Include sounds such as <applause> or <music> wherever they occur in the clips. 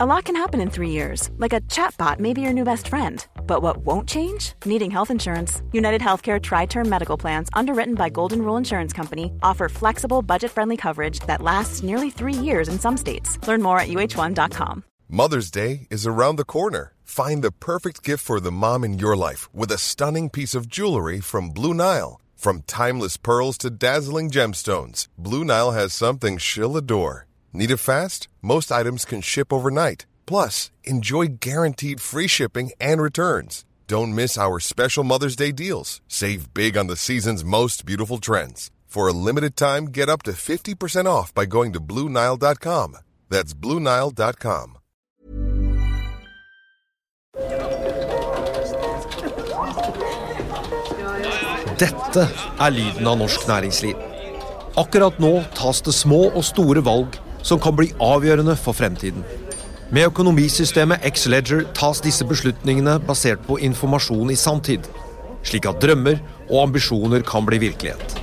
A lot can happen in three years, like a chatbot may be your new best friend. But what won't change? Needing health insurance. United Healthcare Tri Term Medical Plans, underwritten by Golden Rule Insurance Company, offer flexible, budget friendly coverage that lasts nearly three years in some states. Learn more at uh1.com. Mother's Day is around the corner. Find the perfect gift for the mom in your life with a stunning piece of jewelry from Blue Nile. From timeless pearls to dazzling gemstones, Blue Nile has something she'll adore. Need it fast? Most items can ship overnight. Plus, enjoy guaranteed free shipping and returns. Don't miss our special Mother's Day deals. Save big on the season's most beautiful trends. For a limited time, get up to 50% off by going to BlueNile.com. That's BlueNile.com. Dette er lyden av norsk næringsliv. Akkurat nå tas det små og store valg som kan bli avgjørende for fremtiden. Med økonomisystemet X-Leger tas disse beslutningene basert på informasjon i sanntid, slik at drømmer og ambisjoner kan bli virkelighet.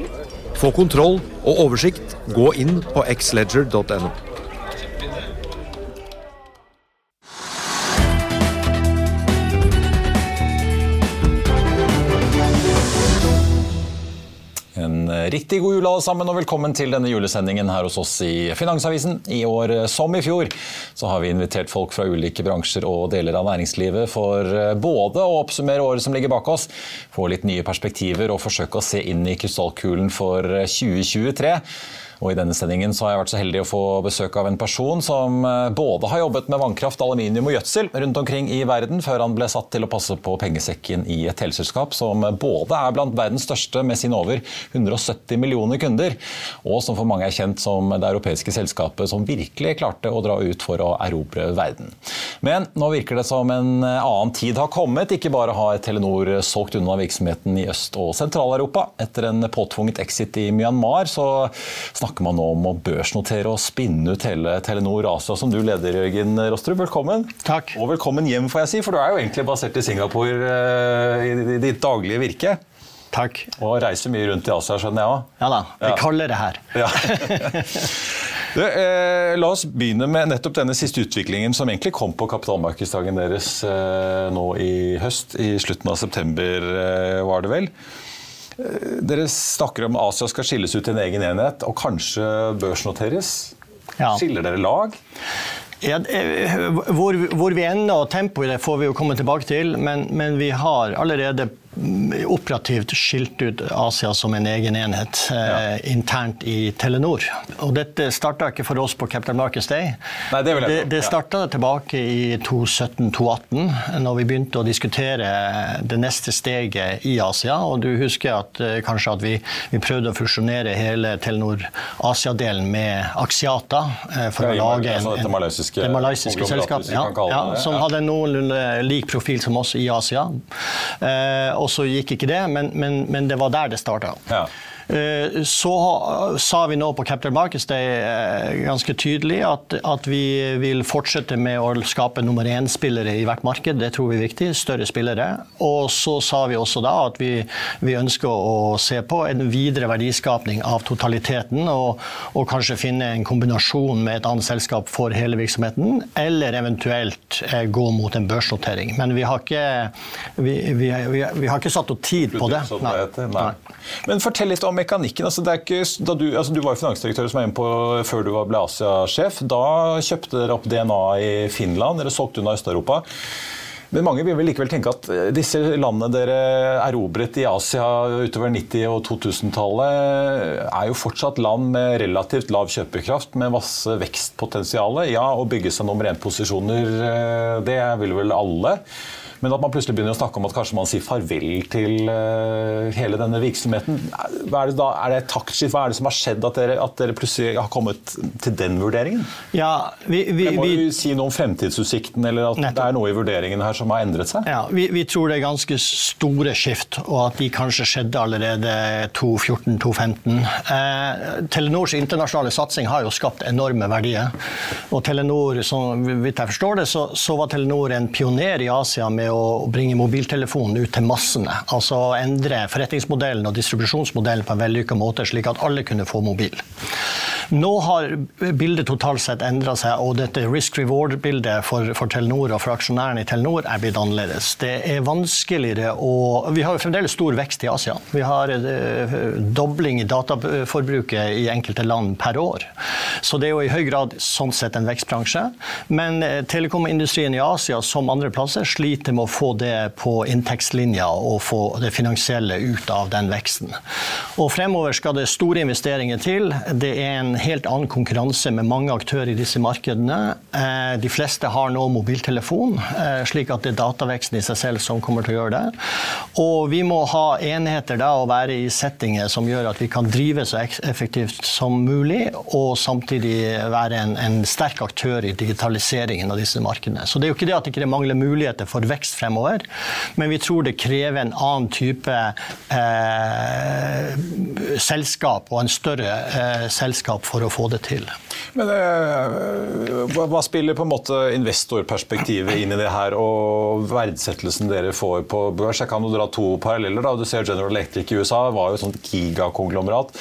Få kontroll og oversikt, gå inn på xledger.no. riktig god jul alle sammen, og velkommen til denne julesendingen her hos oss i Finansavisen. I år som i fjor så har vi invitert folk fra ulike bransjer og deler av næringslivet for både å oppsummere året som ligger bak oss, få litt nye perspektiver og forsøke å se inn i krystallkulen for 2023. Og I denne sendingen så har jeg vært så heldig å få besøk av en person som eh, både har jobbet med vannkraft, aluminium og gjødsel rundt omkring i verden, før han ble satt til å passe på pengesekken i et teleselskap som både er blant verdens største med sine over 170 millioner kunder, og som for mange er kjent som det europeiske selskapet som virkelig klarte å dra ut for å erobre verden. Men nå virker det som en annen tid har kommet. Ikke bare har Telenor solgt unna virksomheten i Øst- og Sentral-Europa. Etter en påtvunget exit i Myanmar så snakker man nå om å børsnotere og spinne ut hele Telenor Asia, som du leder, Jørgen Rostrup. Velkommen. Takk. Og velkommen hjem, får jeg si, for du er jo egentlig basert i Singapore eh, i ditt daglige virke. Takk. Og reiser mye rundt i Asia, skjønner jeg òg. Ja da. Vi Ja. kaller det her. Ja. <laughs> Du, eh, la oss begynne med nettopp denne siste utviklingen som egentlig kom på kapitalmarkedsdagen deres eh, nå i høst. I slutten av september, eh, var det vel. Dere snakker om Asia skal skilles ut i en egen enhet og kanskje børsnoteres. Ja. Skiller dere lag? Ja, eh, hvor, hvor vi ender og tempoet i det får vi jo komme tilbake til, men, men vi har allerede operativt skilt ut Asia som en egen enhet eh, internt i Telenor. Og dette starta ikke for oss på Capital Markets Day. Nei, det det, det, starta ja. tilbake i 2017-2018, når vi begynte å diskutere det neste steget i Asia. Og du husker at, eh, kanskje at vi, vi prøvde å fusjonere hele Telenor Asia-delen med Axiata eh, for Ja, å lage altså en, en, malaysiske det malaysiske konglomeratet, selskapet, ja, ja, som ja. hadde en noenlunde lik profil som oss i Asia. Eh, og så gikk ikke det, men, men, men det var der det starta. Ja. Eh, Så sa vi nå på Capital Markets Day eh, ganske tydelig at, at vi vil fortsette med å skape nummer én-spillere i hvert marked. Det tror vi er viktig. Større spillere. Og så sa vi også da at vi, vi ønsker å se på en videre verdiskapning av totaliteten, og, og kanskje finne en kombinasjon med et annet selskap for hele virksomheten, eller eventuelt eh, gå mot en børsnotering. Men vi har ikke, vi, vi, vi, har ikke satt opp tid på det. Nei. Men fortell litt om mekanikken. Altså, det er ikke, du, altså, du var jo finansdirektør som var inne på før du ble Asia-sjef. Da kjøpte dere opp DNA i Finland. Dere solgte unna Øst-Europa. Men mange vil vel likevel tenke at eh, disse landene dere erobret i Asia utover 90- og 2000-tallet, er jo fortsatt land med relativt lav kjøpekraft, med masse vekstpotensial. Ja, å bygge seg nummer én-posisjoner, eh, det vil vel alle. Men at man plutselig begynner å snakke om at kanskje man sier farvel til eh, hele denne virksomheten. Er det da? Er det et taktskift? Hva er det som har skjedd at dere, at dere plutselig har kommet til den vurderingen? Ja, vi, vi, Jeg må vi, jo si noe om fremtidsutsikten, eller at Nettopp. det er noe i vurderingen her som har endret seg? Ja, vi, vi tror det er ganske store skift, og at de kanskje skjedde allerede 2014-2015. Eh, Telenors internasjonale satsing har jo skapt enorme verdier. Og Telenor, som vidt jeg forstår det, så, så var Telenor en pioner i Asia med å bringe mobiltelefonen ut til massene. Altså endre forretningsmodellen og distribusjonsmodellen på en vellykka måte, slik at alle kunne få mobil. Nå har bildet totalt sett endra seg, og dette risk reward-bildet for, for, Telenor og for aksjonærene i Telenor er blitt annerledes. Det er vanskeligere å Vi har jo fremdeles stor vekst i Asia. Vi har uh, dobling i dataforbruket i enkelte land per år. Så det er jo i høy grad sånn sett en vekstbransje. Men uh, telekomindustrien i Asia, som andre plasser, sliter med få det på inntektslinja og få det finansielle ut av den veksten. Og fremover skal det store investeringer til. Det er en helt annen konkurranse med mange aktører i disse markedene. Eh, de fleste har nå mobiltelefon, eh, slik at det er dataveksten i seg selv som kommer til å gjøre det. Og vi må ha enheter da og være i settinger som gjør at vi kan drive så effektivt som mulig, og samtidig være en, en sterk aktør i digitaliseringen av disse markedene. Så det er jo ikke det at det ikke mangler muligheter for vekst fremover, men vi tror det krever en annen type eh, selskap og en større eh, selskap for å få det til. Men eh, Hva spiller på en måte investorperspektivet inn i det her, og verdsettelsen dere får på børs? Jeg kan jo dra to paralleller. da. Du ser General Electric i USA var jo et sånt gigakonglomerat.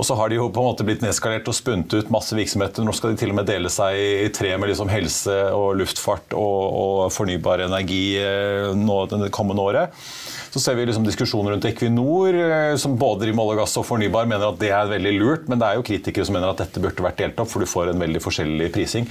Og så har de jo på en måte blitt nedskalert og spunnet ut masse virksomheter. Nå skal de til og med dele seg i tre med liksom helse og luftfart og, og fornybar energi eh, nå, det kommende året. Så ser vi liksom diskusjoner rundt Equinor, eh, som både driver med olje og gass og fornybar, mener at det er veldig lurt. Men det er jo kritikere som mener at dette burde vært delt opp, for du får en veldig forskjellig prising.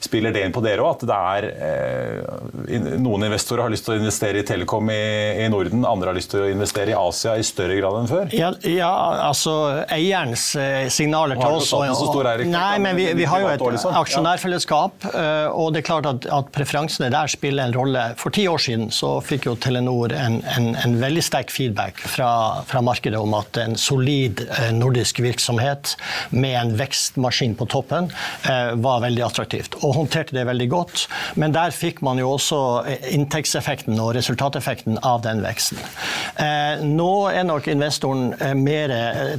Spiller det inn på dere òg, at det er eh, noen investorer har lyst til å investere i Telekom i, i, Norden, andre har lyst til å investere i Asia i større grad enn før? Ja, ja altså eierens eh, signaler til oss og, stor eier, Nei, men vi, vi, har jo et liksom. aksjonærfellesskap, eh, og det er klart at, at, preferansene der spiller en rolle. For ti år siden så fikk jo Telenor en, en, en veldig sterk feedback fra, fra, markedet om at en solid nordisk virksomhet med en vekstmaskin på toppen var veldig attraktivt. Og håndterte det veldig godt. Men der fikk man jo også eh, inntektseffekten og resultateffekten av den veksten. Eh, nå er nok investoren eh, mer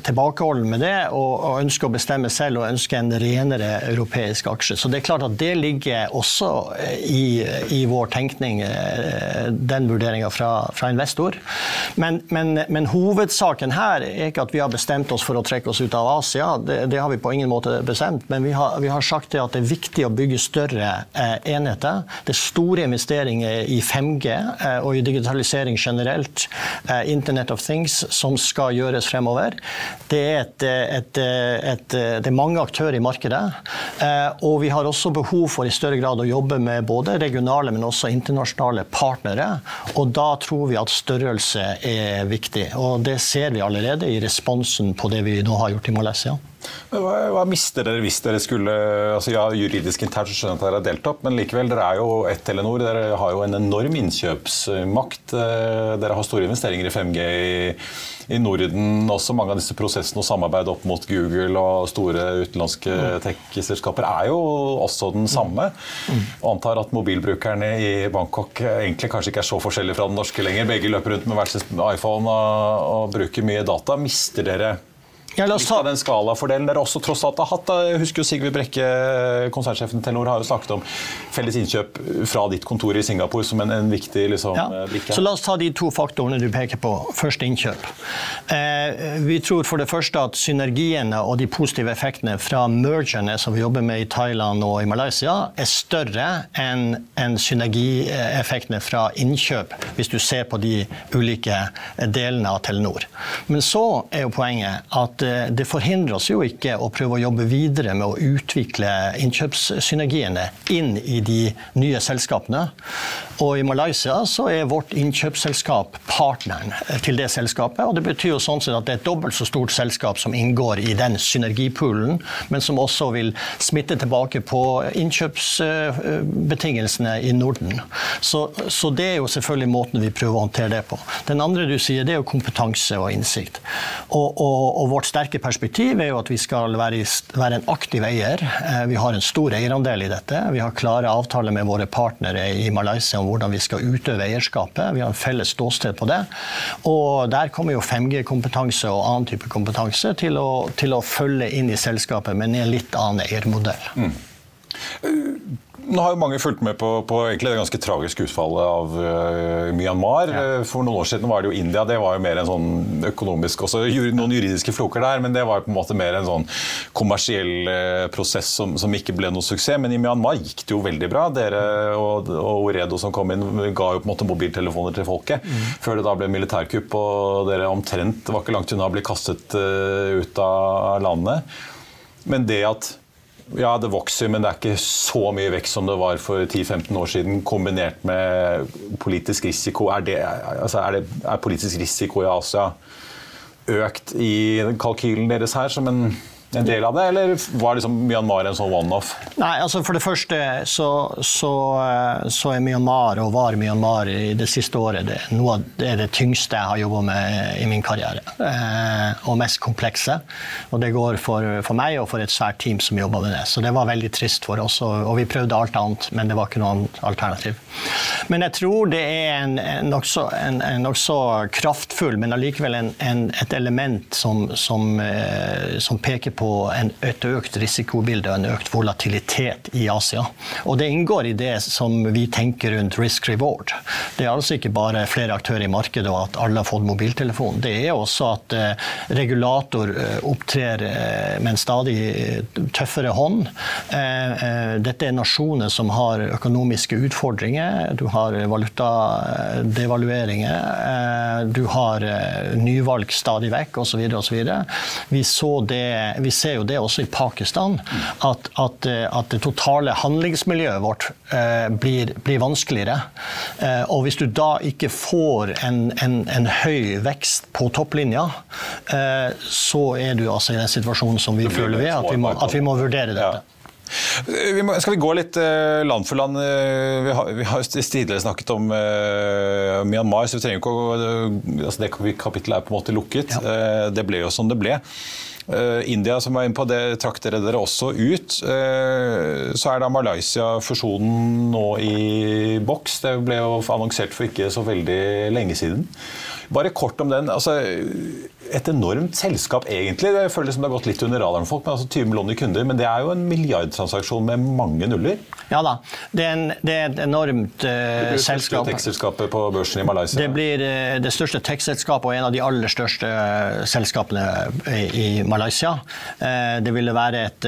tilbakeholden med det og ønsker å bestemme selv og ønsker en renere europeisk aksje. Så det er klart at det ligger også i, i vår tenkning, den vurderinga fra, fra, investor. Men, men, men, hovedsaken her er ikke at vi har bestemt oss for å trekke oss ut av Asia. Det, det har vi på ingen måte bestemt. Men vi har, vi har sagt at det er viktig å bygge større eh, enheter. Det er store investeringer i 5G eh, og i digitalisering generelt. Eh, Internet of Things som skal gjøres fremover. Det er, et, et, et, det er mange aktører i markedet. Og vi har også behov for i større grad å jobbe med både regionale, men også internasjonale partnere. Og da tror vi at størrelse er viktig. Og det ser vi allerede i responsen på det vi nå har gjort i Malaysia. Hva, hva, mister dere hvis dere skulle altså ja, Juridisk internt skjønner jeg at dere har delt opp, men likevel, dere er jo ett Telenor. Dere har jo en enorm innkjøpsmakt. Eh, dere har store investeringer i 5G i, i Norden. Også mange av disse prosessene og samarbeid opp mot Google og store utenlandske mm. tech-selskaper er jo også den samme. Mm. Og antar at mobilbrukerne i Bangkok egentlig kanskje ikke er så forskjellige fra den norske lenger. Begge løper rundt med hver sin iPhone og, og bruker mye data. Mister dere ja, la oss ta den skalafordelen dere også tross alt har hatt. Jeg husker jo Sigve Brekke, konsernsjefen Telenor, har jo snakket om felles innkjøp fra ditt kontor i Singapore som en, en viktig liksom, ja. brikke. blikk. Så la oss ta de to faktorene du peker på. Først innkjøp. Eh, vi tror for det første at synergiene og de positive effektene fra mergerne som vi jobber med i Thailand og i Malaysia, er større enn en synergieffektene fra innkjøp, hvis du ser på de ulike delene av Telenor. Men så er jo poenget at Eh, det forhindrer oss jo ikke å prøve å jobbe videre med å utvikle innkjøpssynergiene inn i de nye selskapene. Og i Malaysia så er vårt innkjøpsselskap partneren til det selskapet. Og det betyr jo sånn sett at det er et dobbelt så stort selskap som inngår i den synergipoolen, men som også vil smitte tilbake på innkjøpsbetingelsene i Norden. Så, så det er jo selvfølgelig måten vi prøver å håndtere det på. Den andre du sier, det er jo kompetanse og innsikt. Og, og, og vårt sterke perspektiv er jo at vi skal være, være en aktiv eier. Eh, vi har en stor eierandel i dette. Vi har klare avtaler med våre partnere i Malaysia om hvordan vi skal utøve eierskapet. Vi har en felles ståsted på det. Og der kommer jo 5G-kompetanse og annen type kompetanse til å, til å, følge inn i selskapet, men i en litt annen eiermodell. Mm. Nå har jo mange fulgt med på, på det ganske tragiske utfallet av uh, Myanmar. Ja. Eh, for noen år siden var det jo India. Det var jo mer en sånn økonomisk Også noen juridiske floker der, men det var jo på en måte mer en sånn kommersiell uh, prosess som, som, ikke ble noe suksess. Men i Myanmar gikk det jo veldig bra. Dere og, og Oredo som kom inn, ga jo på en måte mobiltelefoner til folket. Mm. Før det da ble militærkupp og dere omtrent var ikke langt unna å bli kastet uh, ut av landet. Men det at ja, det vokser, men det er ikke så mye vekst som det var for 10-15 år siden, kombinert med politisk risiko. Er, det, altså er, det, er politisk risiko i Asia økt i kalkylen deres her som en en del av det, eller var liksom Myanmar en sånn one-off? Nei, altså For det første så, så, så, er Myanmar, og var Myanmar i det siste året, det, noe av det, det tyngste jeg har jobba med i min karriere. Eh, og mest komplekse. Og det går for, for, meg og for et svært team som jobber med det. Så det var veldig trist for oss. Og, og vi prøvde alt annet, men det var ikke noe alternativ. Men jeg tror det er en, en nokså nok kraftfull, men allikevel en, en, et element som, som, eh, som peker på en, et økt risikobilde og en økt volatilitet i Asia. Og det inngår i det som vi tenker rundt risk reward. Det er altså ikke bare flere aktører i markedet og at alle har fått mobiltelefon. Det er også at eh, regulator eh, opptrer eh, med en stadig tøffere hånd. Dette er nasjoner som har økonomiske utfordringer. Du har valutadevalueringer. Du har nyvalg stadig vekk osv. osv. Vi så det vi ser jo det også i Pakistan, at, at, at det totale handlingsmiljøet vårt eh, blir, blir, vanskeligere. Eh, og hvis du da ikke får en, en, en høy vekst på topplinja, eh, så er du altså i den situasjonen som vi føler vi at vi må, at vi må vurdere dette. Ja. Vi må, skal vi gå litt uh, land for land? Uh, vi har, vi har tidligere snakket om uh, Myanmar, så vi trenger ikke å altså Det kapittelet er på en måte lukket. Ja. det ble jo som det ble. Eh, India som var inne på, det trakk dere dere også ut. Eh, så er da Malaysia-fusjonen nå i boks. Det ble jo annonsert for ikke så veldig lenge siden. Bare kort om den. altså et enormt selskap, egentlig. Det føles som det har gått litt under radaren folk, men altså 20 millioner kunder. Men det er jo en milliardtransaksjon med mange nuller? Ja da. Det er, en, det er et enormt uh, det selskap. Tech-selskapet på børsen i Malaysia? Det blir uh, det største tech-selskapet og en av de aller største uh, selskapene i, i Malaysia. Uh, det ville være et,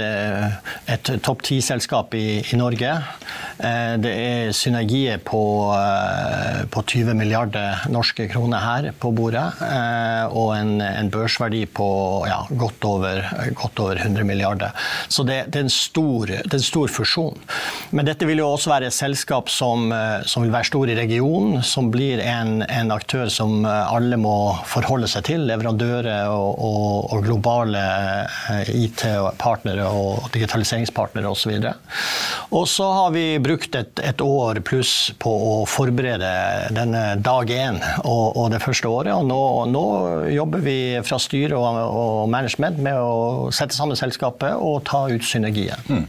et topp ti-selskap i, i, Norge. det er synergier på, på 20 milliarder norske kroner her på bordet. og en en børsverdi på ja, godt, over, godt, over, 100 milliarder. Så det, det, er en stor, det er en stor fusjon. Men dette vil jo også være et selskap som, eh, som vil være stor i regionen, som blir en, en, aktør som eh, alle må forholde seg til. Leverandører og, og, og globale eh, IT-partnere og digitaliseringspartnere osv. Og så har vi brukt et, et år pluss på å forberede denne dag én og, og det første året. Og nå, nå jobber vi fra styre og, og management med å sette sammen selskapet og ta ut synergier. Mm.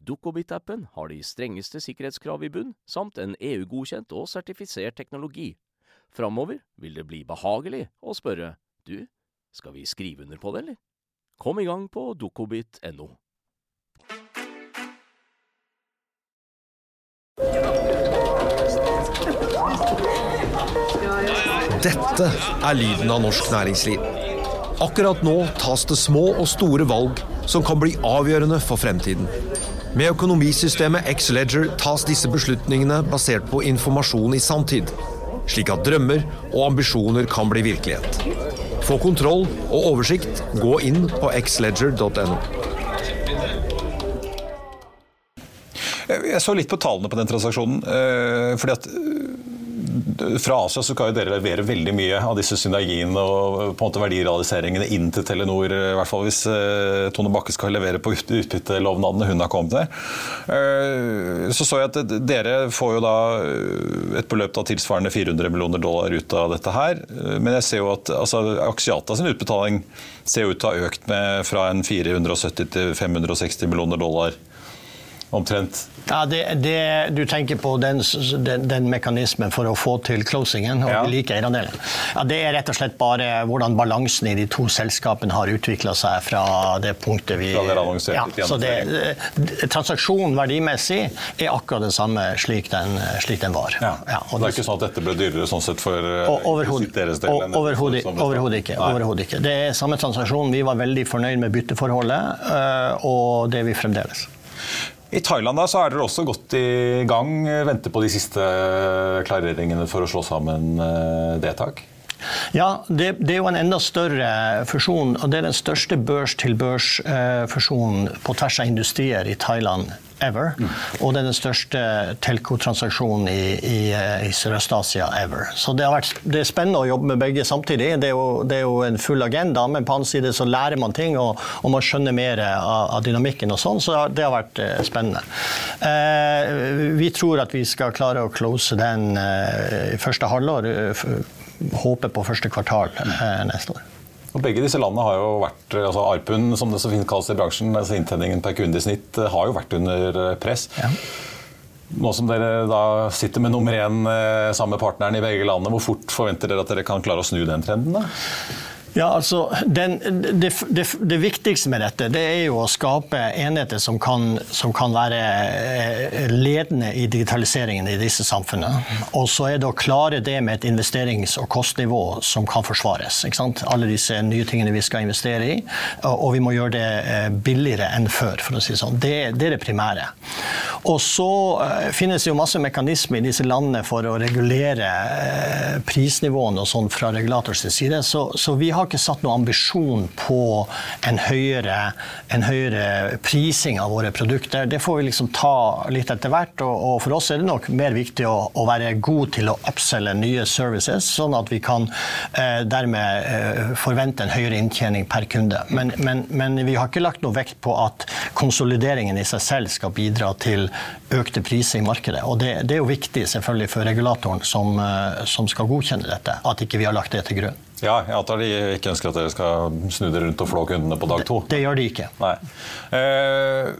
Dukkobit-appen har de strengeste sikkerhetskrav i bunn, samt en EU-godkjent og sertifisert teknologi. Framover vil det bli behagelig å spørre du, skal vi skrive under på det, eller? Kom i gang på dukkobit.no. Dette er lyden av norsk næringsliv. Akkurat nå tas det små og store valg som kan bli avgjørende for fremtiden. Med økonomisystemet X-Leger tas disse beslutningene basert på informasjon i sanntid, slik at drømmer og ambisjoner kan bli virkelighet. Få kontroll og oversikt, gå inn på xledger.no. Jeg så litt på tallene på den transaksjonen. eh, fordi at fra Asia så kan jo dere levere veldig mye av disse synergiene og på en måte verdirealiseringene inn til Telenor, i hvert fall hvis uh, Tone Bakke skal levere på utbyttelovnadene hun har kommet med. Uh, så så jeg at dere får jo da et beløp da tilsvarende 400 millioner dollar ut av dette her. Men jeg ser jo at altså, Axiata sin utbetaling ser ut til å ha økt med fra en 470 til 560 millioner dollar omtrent. Ja, det, det, Du tenker på den, den, den, mekanismen for å få til closingen og ja. like eierandelen. Ja, det er rett og slett bare hvordan balansen i de to selskapene har utvikla seg fra det punktet vi Fra dere ja, så det, Transaksjonen verdimessig er akkurat den samme slik den, slik den var. Ja. Ja, det er ikke sånn at dette ble dyrere sånn sett for eh, Overhodet ikke. Overhodet ikke. Det er samme transaksjon. Vi var veldig fornøyd med bytteforholdet, eh, og det er vi fremdeles. I Thailand da, så er dere også godt i gang. Venter på de siste klareringene for å slå sammen eh, D-tak? Ja, det, det, er jo en enda større fusjon. og Det er den største børs-til-børs-fusjonen på tvers av industrier i Thailand ever. Mm. Og det er den største telco-transaksjonen i, i, i Sørøst-Asia ever. Så det, vært, det, er spennende å jobbe med begge samtidig. Det er, jo, det er, jo, en full agenda, men på annen side så lærer man ting, og, og man skjønner mer av, av, dynamikken og sånn, så det har vært eh, spennende. Eh, vi tror at vi skal klare å close den eh, i første halvår. Eh, håper på første kvartal eh, neste år. Og begge disse landene har jo vært altså ARPUN, som det så fint kalles i bransjen, altså inntjeningen per kunde i snitt, eh, har jo vært under eh, press. Ja. Nå som dere da sitter med nummer én sammen med partneren i begge landene, hvor fort forventer dere at dere kan klare å snu den trenden? da? Ja, altså, den, det, det, det, viktigste med dette det er jo å skape enheter som kan, som kan, være eh, ledende i digitaliseringen i disse samfunnene. Og så er det å klare det med et investerings- og kostnivå som kan forsvares. Alle disse nye tingene vi skal investere i. Og vi må gjøre det eh, billigere enn før, for å si det sånn. Det, er det primære. Og så uh, finnes det jo masse mekanismer i disse landene for å regulere prisnivåene og sånn fra regulators side. Så, så vi har har ikke satt noen ambisjon på en høyere, en høyere, prising av våre produkter. Det får vi liksom ta litt etter hvert. Og, og for oss er det nok mer viktig å, å være god til å upselle nye services, sånn at vi kan eh, dermed eh, forvente en høyere inntjening per kunde. Men, men, men, vi har ikke lagt noe vekt på at konsolideringen i seg selv skal bidra til økte priser i markedet. Og det, det er jo viktig selvfølgelig for regulatoren som, eh, som skal godkjenne dette, at ikke vi har lagt det til grunn. Ja, jeg antar de ikke ønsker at dere skal snu dere rundt og flå kundene på dag to? Det, det gjør de ikke. Nei. Eh,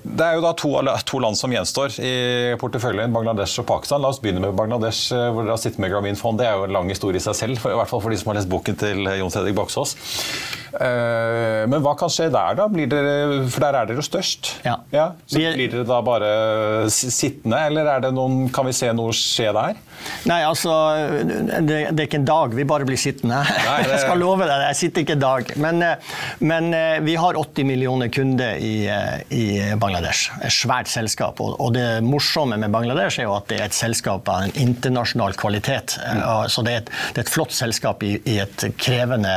det er jo da to, to, land som gjenstår i porteføljen, Bangladesh og Pakistan. La oss begynne med Bangladesh, eh, hvor dere har sittet med Grameen Fond. Det er jo en lang historie i seg selv, i hvert fall for de som har lest boken til Jon Fredrik Baksås. Eh, men hva kan skje der, da? Dere, for der er dere jo størst. Ja. ja så Blir dere da bare sittende, eller noen, kan vi se noe skje der? Nei, altså Det, det er ikke en dag vi bare blir sittende. Nei, <laughs> det... Jeg skal love deg, jeg sitter ikke en dag. Men, eh, men eh, vi har 80 millioner kunder i, i Bangladesh. Et svært selskap. Og, det morsomme med Bangladesh er jo at det er et selskap av en internasjonal kvalitet. Mm. Så det er, et, det er et flott selskap i, i et krevende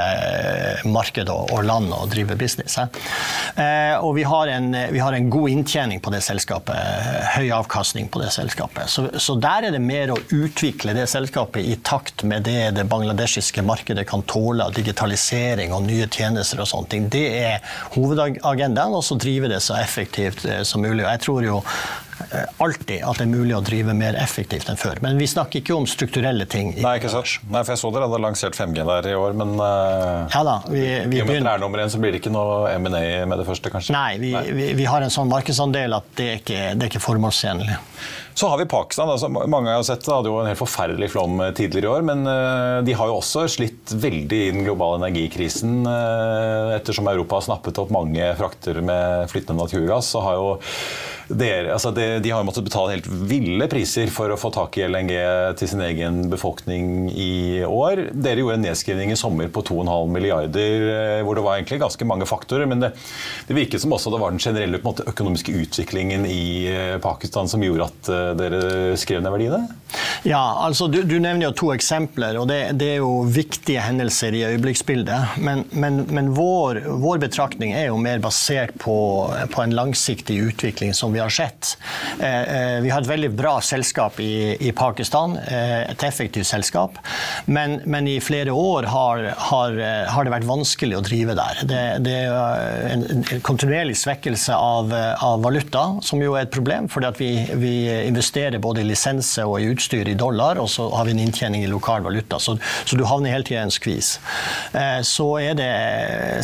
marked marked og, og land å drive business. Eh, og vi har, en, vi har, en, god inntjening på det selskapet. Høy avkastning på det selskapet. Så, så, der er det mer å utvikle det selskapet i takt med det det bangladeshiske markedet kan tåle av digitalisering og nye tjenester og sånne ting. Det er hovedagendaen, og så drive det så effektivt eh, som mulig. Og jeg tror jo Eh, alltid at det er mulig å drive mer effektivt enn før. Men vi snakker ikke om strukturelle ting. Nei, ikke sant. Nei, for Jeg så dere hadde lansert 5G der i år, men uh, ja da, vi, vi i og med at det er nummer én, så blir det ikke noe M&A med det første, kanskje? Nei, vi, Nei. Vi, vi, har en sånn markedsandel at det er ikke, det er ikke formålstjenlig. Så har vi Pakistan. Altså, mange har sett det hadde jo en helt forferdelig flom eh, tidligere i år. Men uh, de har jo også slitt veldig i den globale energikrisen. Uh, ettersom Europa har snappet opp mange frakter med flytende naturgass, så har jo dere, altså de, de, har jo måttet betale helt ville priser for å få tak i LNG til sin egen befolkning i år. Dere gjorde en nedskrivning i sommer på 2,5 milliarder, hvor det var egentlig ganske mange faktorer. Men det, det virket som også det var den generelle måte, økonomiske utviklingen i Pakistan som gjorde at dere skrev ned verdiene? Ja, altså du, du nevner jo to eksempler, og det, det, er jo viktige hendelser i øyeblikksbildet. Men, men, men vår, vår, betraktning er jo mer basert på, på, en langsiktig utvikling som vi har sett. Eh, eh, vi har et veldig bra selskap i, i Pakistan, eh, et effektivt selskap. Men, men i flere år har, har, har, det vært vanskelig å drive der. Det, det er en, en kontinuerlig svekkelse av, av, valuta, som jo er et problem. fordi vi, vi investerer både i lisenser og i utstyr i dollar, og så har vi en inntjening i lokal valuta. Så, så du havner hele tida i en skvis. Eh, så er det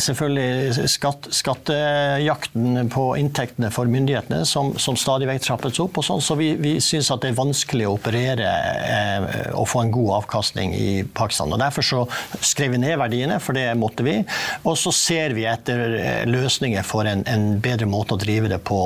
selvfølgelig skatt, skattejakten på inntektene for myndighetene som, som stadig vekk trappes opp. og sånn, Så vi, vi syns at det er vanskelig å operere eh, og få en god avkastning i Pakistan. og Derfor så skrev vi ned verdiene, for det måtte vi. Og så ser vi etter eh, løsninger for en, en bedre måte å drive det på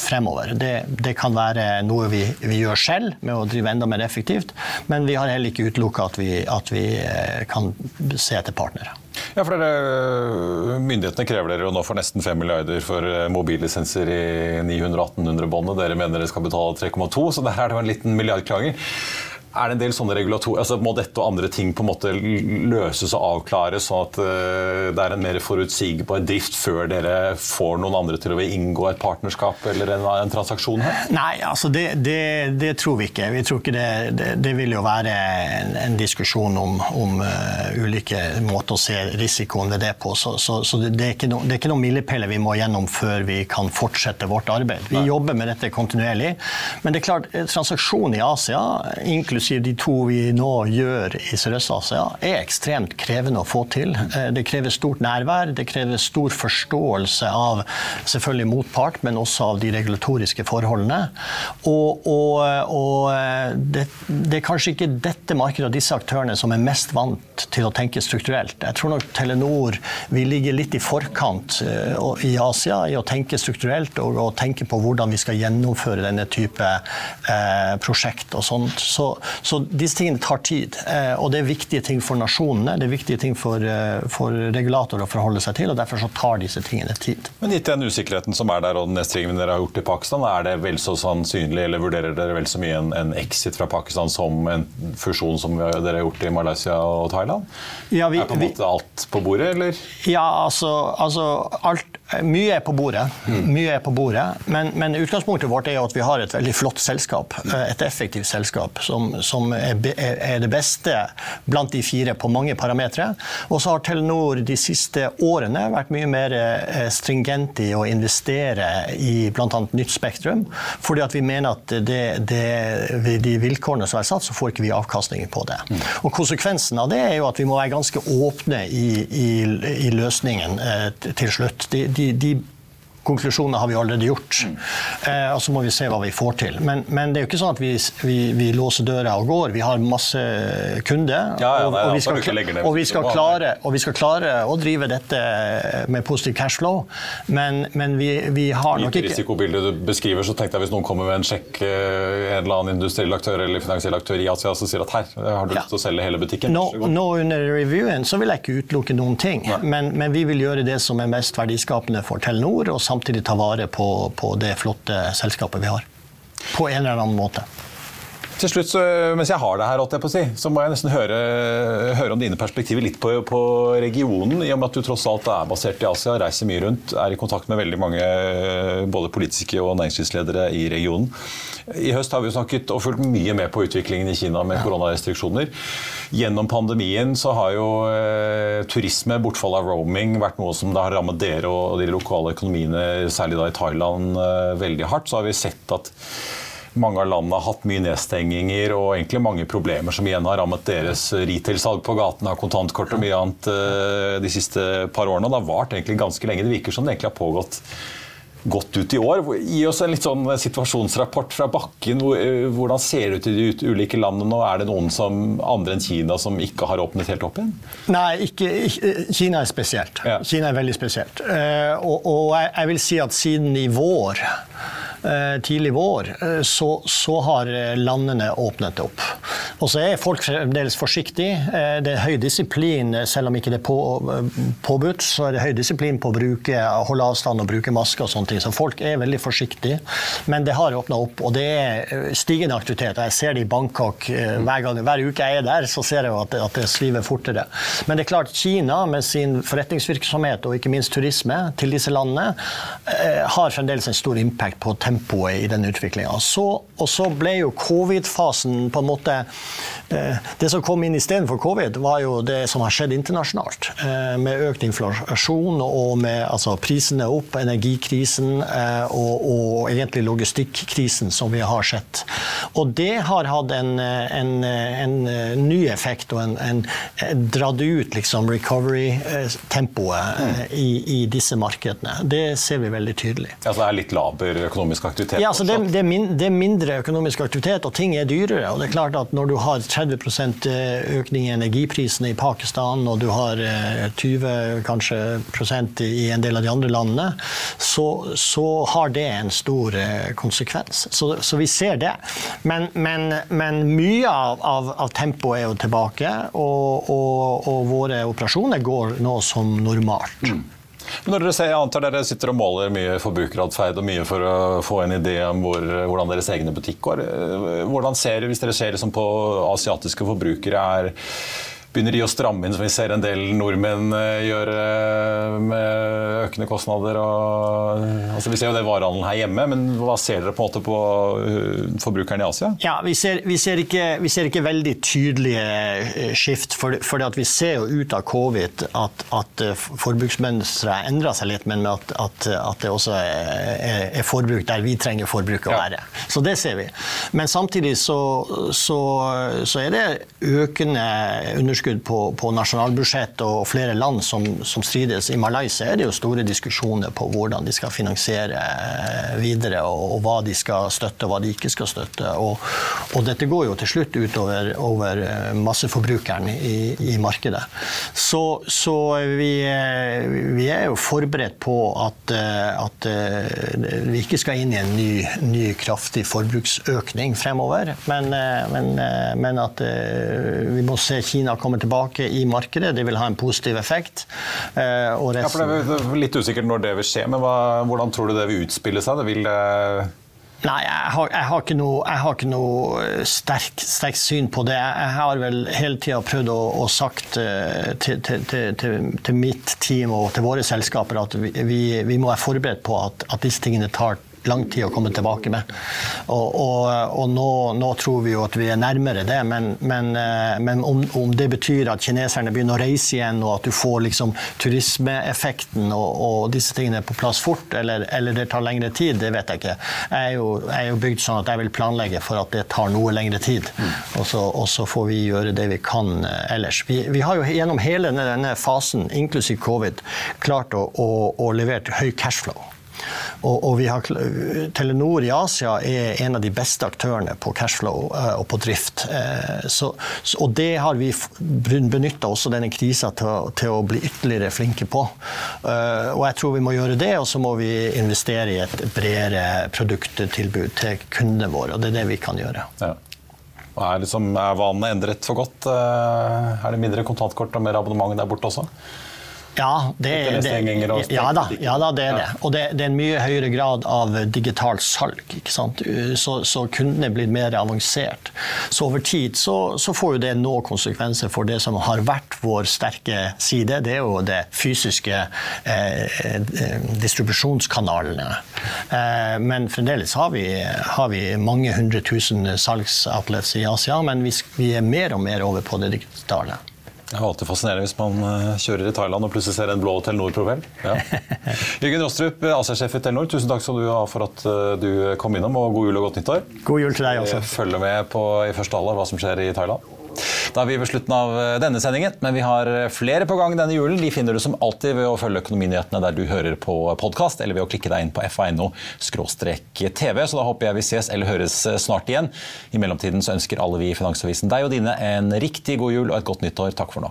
fremover. Det, det kan være noe vi, vi, gjør selv med å drive enda mer effektivt. Men vi har heller ikke utelukka at, at, vi eh, kan se etter partnere. Ja, for dere, Myndighetene krever dere jo nå for nesten 5 milliarder for eh, mobillisenser i 900-1800-båndet. Dere mener dere skal betale 3,2, så der er det jo en liten milliardklager. Er det en del sånne regulator... Altså, må dette og andre ting på en måte løses og avklares, sånn at uh, det er en mer forutsigbar drift før dere får noen andre til å inngå et partnerskap eller en, en transaksjon her? Nei, altså det, det, det, tror vi ikke. Vi tror ikke det, det vil jo være en, en diskusjon om, om uh, ulike måter å se risikoen ved det på. Så, så, så det, er ikke no, det er ikke noen milepæler vi må gjennom før vi kan fortsette vårt arbeid. Vi Nei. jobber med dette kontinuerlig. Men det er klart, transaksjon i Asia, inklusiv inklusiv de to vi nå gjør i Sørøst-Asia, er ekstremt krevende å få til. Eh, det krever stort nærvær, det krever stor forståelse av selvfølgelig motpart, men også av de regulatoriske forholdene. Og, og, og eh, det, det, er kanskje ikke dette markedet og disse aktørene som er mest vant til å tenke strukturelt. Jeg tror nok Telenor vi ligger litt i forkant eh, i Asia i å tenke strukturelt og, og tenke på hvordan vi skal gjennomføre denne type eh, prosjekt og sånt. Så, så disse tingene tar tid. Eh, og det er viktige ting for nasjonene, det er viktige ting for, eh, for regulatorer å forholde seg til. og Derfor så tar disse tingene tid. Men gitt den usikkerheten som er der og den nedstringingen dere har gjort i Pakistan, er det vel så sannsynlig, eller vurderer dere vel så mye en, en exit fra Pakistan som en fusjon som dere har gjort i Malaysia og Thailand? Ja, vi, er på en måte alt på bordet, eller? Ja, altså, altså alt, Mye er på bordet. Mye er på bordet. Men, men, utgangspunktet vårt er at vi har et veldig flott selskap. Eh, et effektivt selskap som, som er, det beste blant de fire på mange parametere. Og så har Telenor de siste årene vært mye mer eh, stringent i å investere i bl.a. nytt spektrum, fordi at vi mener at det, det, de vilkårene som er satt, så får ikke vi avkastning på det. Og Konsekvensen av det er jo at vi må være ganske åpne i, i, i løsningen eh, til slutt. De, de, de konklusjoner har vi allerede gjort. Mm. Eh, og så må vi se hva vi får til. Men, men det er jo ikke sånn at vi, vi, vi, låser døra og går. Vi har masse kunder. Ja, ja, og, og, vi skal, og, vi skal klare, og vi skal klare å drive dette med positiv cashflow, men, men vi, vi, har nok ikke I risikobildet du beskriver, så tenkte jeg hvis noen kommer med en sjekk, eh, en eller annen industriell aktør eller finansiell aktør i Asia, som sier at her har du lyst til å selge hele butikken. Nå, nå, under reviewen så vil jeg ikke utelukke noen ting, men, men, vi vil gjøre det som er mest verdiskapende for Telenor. og samtidig ta vare på, på det flotte selskapet vi har. På en eller annen måte. Til slutt, så, mens jeg har det her, jeg si, så må jeg nesten høre, høre om dine perspektiver litt på, på, regionen. I og med at du tross alt er basert i Asia, reiser mye rundt, er i kontakt med veldig mange både politiske og næringslivsledere i regionen. I høst har vi snakket og fulgt mye med på utviklingen i Kina med koronarestriksjoner. Gjennom pandemien så har jo eh, turisme, bortfall av roaming, vært noe som har rammet dere og de lokale økonomiene, særlig da i Thailand, eh, veldig hardt. Så har vi sett at mange av landene har hatt mye nedstenginger og egentlig mange problemer som igjen har rammet deres retail-salg på gaten av kontantkort og mye annet eh, de siste par årene. Og det har vart egentlig ganske lenge. Det virker som det egentlig har pågått godt ut i år. Gi oss en litt sånn situasjonsrapport fra bakken. Eh, hvordan ser det ut i de ulike landene? nå? Er det noen som, andre enn Kina som ikke har åpnet helt opp igjen? Nei, ikke, Kina er spesielt. Ja. Kina er veldig spesielt. Uh, og, og jeg, vil si at siden i vår Eh, tidlig vår, eh, så, så, har eh, landene åpnet opp. Og så er folk fremdeles forsiktige. Det er høy disiplin, selv om ikke det er på, påbudt, så er det høy disiplin på å bruke, holde avstand og bruke masker og sånne ting. Så folk er veldig forsiktige. Men det har åpna opp, og det er stigende aktivitet. Jeg ser det i Bangkok hver, gang, hver uke jeg er der, så ser jeg at at det sviver fortere. Men det er klart, Kina med sin forretningsvirksomhet og ikke minst turisme til disse landene har fremdeles en stor impact på tempoet tempoet i den utviklinga. Og så ble jo covid-fasen på en måte eh, Det som kom inn istedenfor covid, var jo det som har skjedd internasjonalt. Eh, med økt inflasjon og med altså, prisene opp, energikrisen eh, og, og egentlig logistikkrisen som vi har sett. Og det har hatt en, en, en ny effekt og en, en dratt ut liksom, recovery-tempoet i, i, disse markedene. Det ser vi veldig tydelig. Altså det er litt laber økonomisk aktivitet? Ja, altså det, det, er min, det, er mindre økonomisk aktivitet, og ting er dyrere. og det er klart at Når du har 30 eh, økning i energiprisene i Pakistan, og du har 20 eh, kanskje prosent i en del av de andre landene, så, så har det en stor eh, konsekvens. Så, så vi ser det. Men, men, men mye av, av, av, tempoet er jo tilbake, og, og, og våre operasjoner går nå som normalt. Mm. Når dere ser, jeg antar dere sitter og måler mye forbrukeratferd og mye for å få en idé om hvor, hvordan deres egne butikk går. Hvordan ser, Hvis dere ser liksom på asiatiske forbrukere, er begynner de å stramme inn, som vi ser en del nordmenn gjøre eh, med økende kostnader. Og, altså vi ser jo det varehandelen her hjemme, men hva ser dere på en måte på forbrukeren i Asia? Ja, Vi ser, vi ser, ikke, vi ser ikke, veldig tydelige skift. For, for vi ser jo ut av covid at, at forbruksmønsteret endrer seg litt, men at, at, at det også er, er, forbruk der vi trenger forbruket å være. Ja. Så det ser vi. Men samtidig så, så, så er det økende underskudd underskudd på, på nasjonalbudsjett og flere land som, som, strides. I Malaysia er det jo store diskusjoner på hvordan de skal finansiere eh, videre, og, og hva de skal støtte og hva de ikke skal støtte. Og, og dette går jo til slutt utover over eh, masseforbrukeren i, i markedet. Så, så vi, eh, vi, er jo forberedt på at, at, vi ikke skal inn i en ny, ny kraftig forbruksøkning fremover, men, men, men at vi må se Kina komme kommer tilbake i markedet. Det vil ha en positiv effekt. Resten... ja, for det er litt usikkert når det vil skje, men hva, hvordan tror du det vil utspille seg? Det vil eh, Nei, jeg har, jeg har, ikke noe, har ikke noe eh, sterkt sterk syn på det. Jeg har vel hele tida prøvd å, å sagt til, til, til, til, mitt team og til våre selskaper at vi, vi, må være forberedt på at, at disse tingene tar lang tid å komme tilbake med. Og, og, og nå, nå, tror vi jo at vi er nærmere det, men, men, eh, men om, om, det betyr at kineserne begynner å reise igjen, og at du får liksom turismeeffekten og, og, disse tingene på plass fort, eller, eller, det tar lengre tid, det vet jeg ikke. Jeg er, jo, jeg er jo bygd sånn at jeg vil planlegge for at det tar noe lengre tid. Mm. Og, så, og, så, får vi gjøre det vi kan eh, ellers. Vi, vi har jo gjennom hele denne fasen, inklusiv covid, klart å, å, å levere høy cashflow. Og, og har, Telenor i Asia er en av de beste aktørene på cashflow uh, og på drift. Uh, så, og det har vi benytta også denne krisa til, til, å bli ytterligere flinke på. Uh, og jeg tror vi må gjøre det, og så må vi investere i et bredere produkttilbud til kundene våre. Og det er det vi kan gjøre. Ja. Er, liksom, er vanene endret for godt? Er det mindre kontantkort og mer abonnement der borte også? Ja, det, nedstenginger ja, da, ja da, det er det. Og det, det, er en mye høyere grad av digitalt salg. ikke sant? Så, så kundene blitt mer avansert. Så over tid så, så, får jo det nå konsekvenser for det som har vært vår sterke side. Det er jo det fysiske eh, eh distribusjonskanalene. Eh, men fremdeles har vi, har vi, mange hundre tusen salgsoutlets i Asia, men vi, vi er mer og mer over på det digitale. Det er alltid fascinerende hvis man eh, kjører i Thailand og plutselig ser en blå Telenor-profil. Ja. <laughs> Jørgen Rostrup, ASA-sjef i Telenor, tusen takk skal du ha for at eh, du kom innom, og god jul og godt nyttår. God jul til deg også. Følg med på i første alder hva som skjer i Thailand. Da er vi ved slutten av eh, denne sendingen, men vi har eh, flere på gang denne julen. De finner du som alltid ved å følge Økonominyhetene der du hører på podkast, eller ved å klikke deg inn på fa.no-tv. Så da håper jeg vi ses eller høres eh, snart igjen. I mellomtiden så ønsker alle vi i Finansavisen deg og dine en riktig god jul og et godt nyttår. Takk for nå.